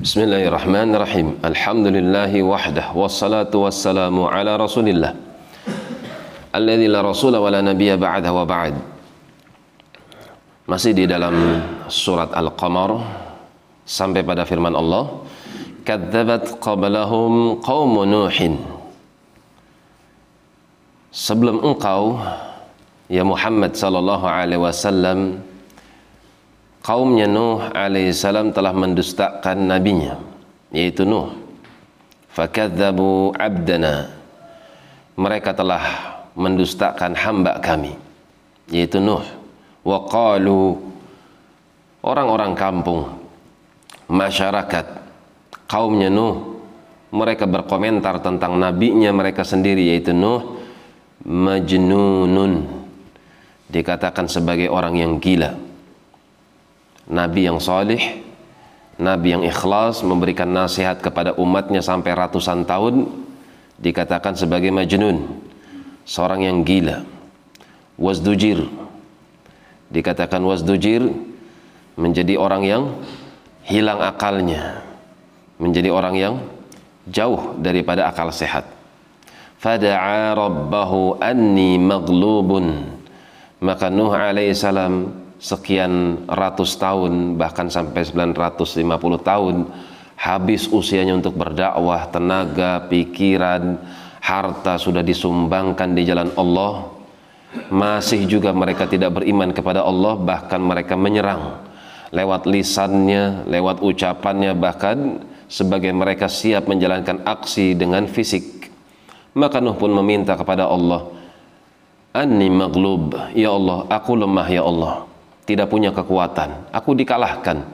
Bismillahirrahmanirrahim. Alhamdulillahi wahdah wassalatu wassalamu ala Rasulillah. Alladzi la rasula wa la nabiyya ba'da wa ba'd. Masih di dalam surat Al-Qamar sampai pada firman Allah, "Kadzabat qablahum qaum Nuhin." Sebelum engkau ya Muhammad sallallahu alaihi wasallam kaumnya Nuh alaihissalam telah mendustakan nabinya yaitu Nuh. Fakadzabu abdana. Mereka telah mendustakan hamba kami yaitu Nuh. Wa qalu orang-orang kampung masyarakat kaumnya Nuh mereka berkomentar tentang nabinya mereka sendiri yaitu Nuh majnunun. Dikatakan sebagai orang yang gila nabi yang salih, nabi yang ikhlas memberikan nasihat kepada umatnya sampai ratusan tahun dikatakan sebagai majnun, seorang yang gila. Wasdujir dikatakan wasdujir menjadi orang yang hilang akalnya, menjadi orang yang jauh daripada akal sehat. Fada'a rabbahu anni maghlubun. Maka Nuh alaihissalam sekian ratus tahun bahkan sampai 950 tahun habis usianya untuk berdakwah tenaga pikiran harta sudah disumbangkan di jalan Allah. Masih juga mereka tidak beriman kepada Allah bahkan mereka menyerang. Lewat lisannya lewat ucapannya bahkan sebagai mereka siap menjalankan aksi dengan fisik. Maka Nuh pun meminta kepada Allah Anni maglub Ya Allah aku lemah ya Allah tidak punya kekuatan. Aku dikalahkan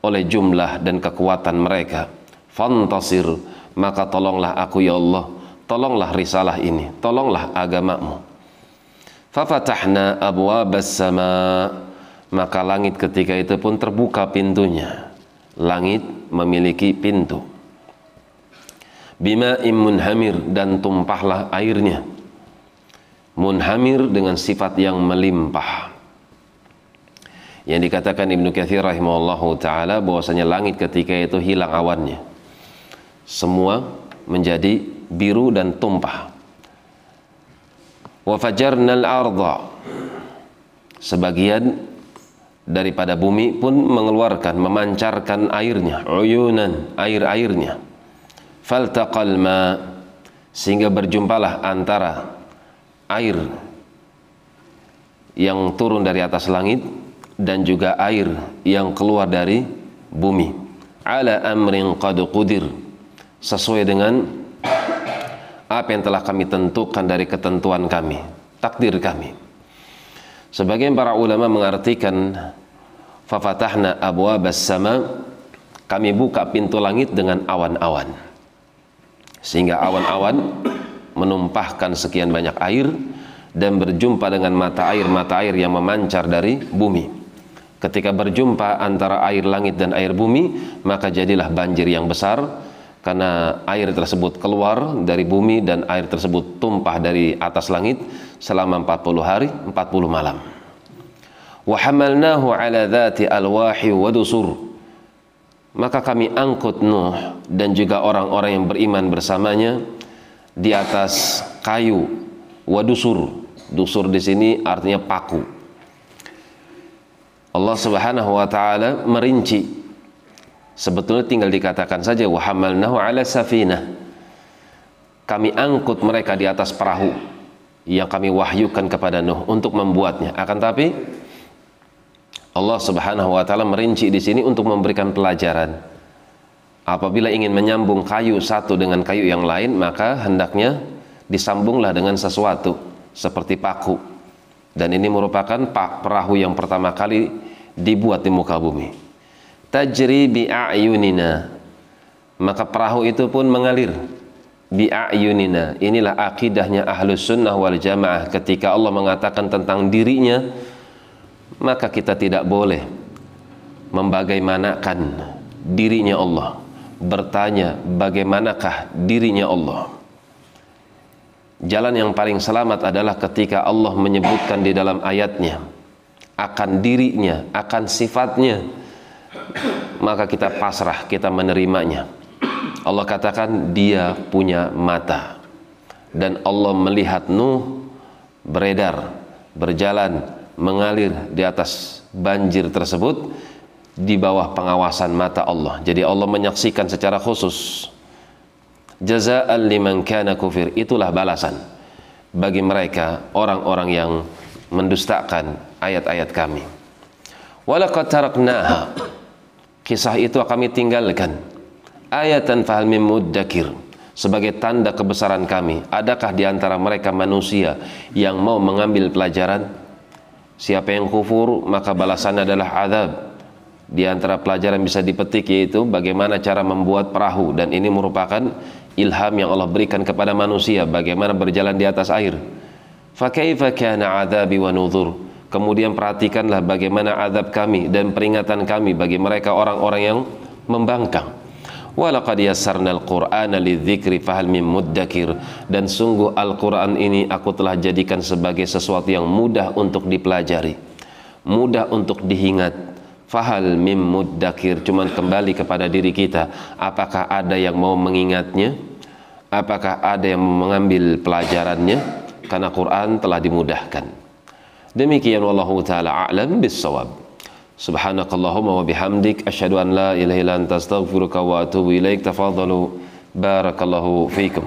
oleh jumlah dan kekuatan mereka. Fantasir, maka tolonglah aku ya Allah. Tolonglah risalah ini, tolonglah agamamu. Fafatahna abwabas sama maka langit ketika itu pun terbuka pintunya. Langit memiliki pintu. Bima munhamir dan tumpahlah airnya. Munhamir dengan sifat yang melimpah yang dikatakan Ibnu Katsir rahimahullahu taala bahwasanya langit ketika itu hilang awannya. Semua menjadi biru dan tumpah. Wa fajarnal arda sebagian daripada bumi pun mengeluarkan memancarkan airnya uyunan air-airnya. Faltaqal ma. Sehingga berjumpalah antara air yang turun dari atas langit dan juga air yang keluar dari bumi. Ala amrin qad qudir. Sesuai dengan apa yang telah kami tentukan dari ketentuan kami takdir kami. Sebagian para ulama mengartikan fafatahna abwabas sama kami buka pintu langit dengan awan-awan. Sehingga awan-awan menumpahkan sekian banyak air dan berjumpa dengan mata air mata air yang memancar dari bumi Ketika berjumpa antara air langit dan air bumi, maka jadilah banjir yang besar karena air tersebut keluar dari bumi dan air tersebut tumpah dari atas langit selama 40 hari, 40 malam. Wa hamalnahu ala dhati alwahi wa. Maka kami angkut Nuh dan juga orang-orang yang beriman bersamanya di atas kayu wa dusur. Dusur di sini artinya paku Allah Subhanahu wa taala merinci. Sebetulnya tinggal dikatakan saja wa hamalnahu ala safinah. Kami angkut mereka di atas perahu yang kami wahyukan kepada Nuh untuk membuatnya. Akan tapi Allah Subhanahu wa taala merinci di sini untuk memberikan pelajaran. Apabila ingin menyambung kayu satu dengan kayu yang lain maka hendaknya disambunglah dengan sesuatu seperti paku dan ini merupakan perahu yang pertama kali dibuat di muka bumi. Tajri bi a'yunina. Maka perahu itu pun mengalir bi a'yunina. Inilah akidahnya ahlus sunnah wal jamaah. Ketika Allah mengatakan tentang dirinya maka kita tidak boleh membagaimanakan dirinya Allah. Bertanya bagaimanakah dirinya Allah Jalan yang paling selamat adalah ketika Allah menyebutkan di dalam ayatnya akan dirinya, akan sifatnya maka kita pasrah kita menerimanya. Allah katakan dia punya mata. Dan Allah melihat Nuh beredar berjalan mengalir di atas banjir tersebut di bawah pengawasan mata Allah. Jadi Allah menyaksikan secara khusus jazaan liman kana kufir. Itulah balasan bagi mereka orang-orang yang mendustakan ayat-ayat kami. Walaqad kisah itu kami tinggalkan. Ayatan fahal min muddakir. Sebagai tanda kebesaran kami adakah di antara mereka manusia yang mau mengambil pelajaran? Siapa yang kufur maka balasannya adalah azab. Di antara pelajaran bisa dipetik yaitu bagaimana cara membuat perahu. Dan ini merupakan ilham yang Allah berikan kepada manusia bagaimana berjalan di atas air. Fa kaifa kana adzabi wa nuzur. Kemudian perhatikanlah bagaimana azab kami dan peringatan kami bagi mereka orang-orang yang membangkang. Walaqad al-qur'ana lidzikri fahal min muddakir. Dan sungguh Al-Qur'an ini aku telah jadikan sebagai sesuatu yang mudah untuk dipelajari mudah untuk diingat fahal mim muddakir. Cuman kembali kepada diri kita. Apakah ada yang mau mengingatnya? Apakah ada yang mengambil pelajarannya? Karena Quran telah dimudahkan. Demikian wallahu taala a'lam bissawab Subhanakallahumma wa bihamdik. Asyhadu an la ilaha illa anta astaghfiruka wa atubu ilaik. Tafadhalu. Barakallahu fiikum.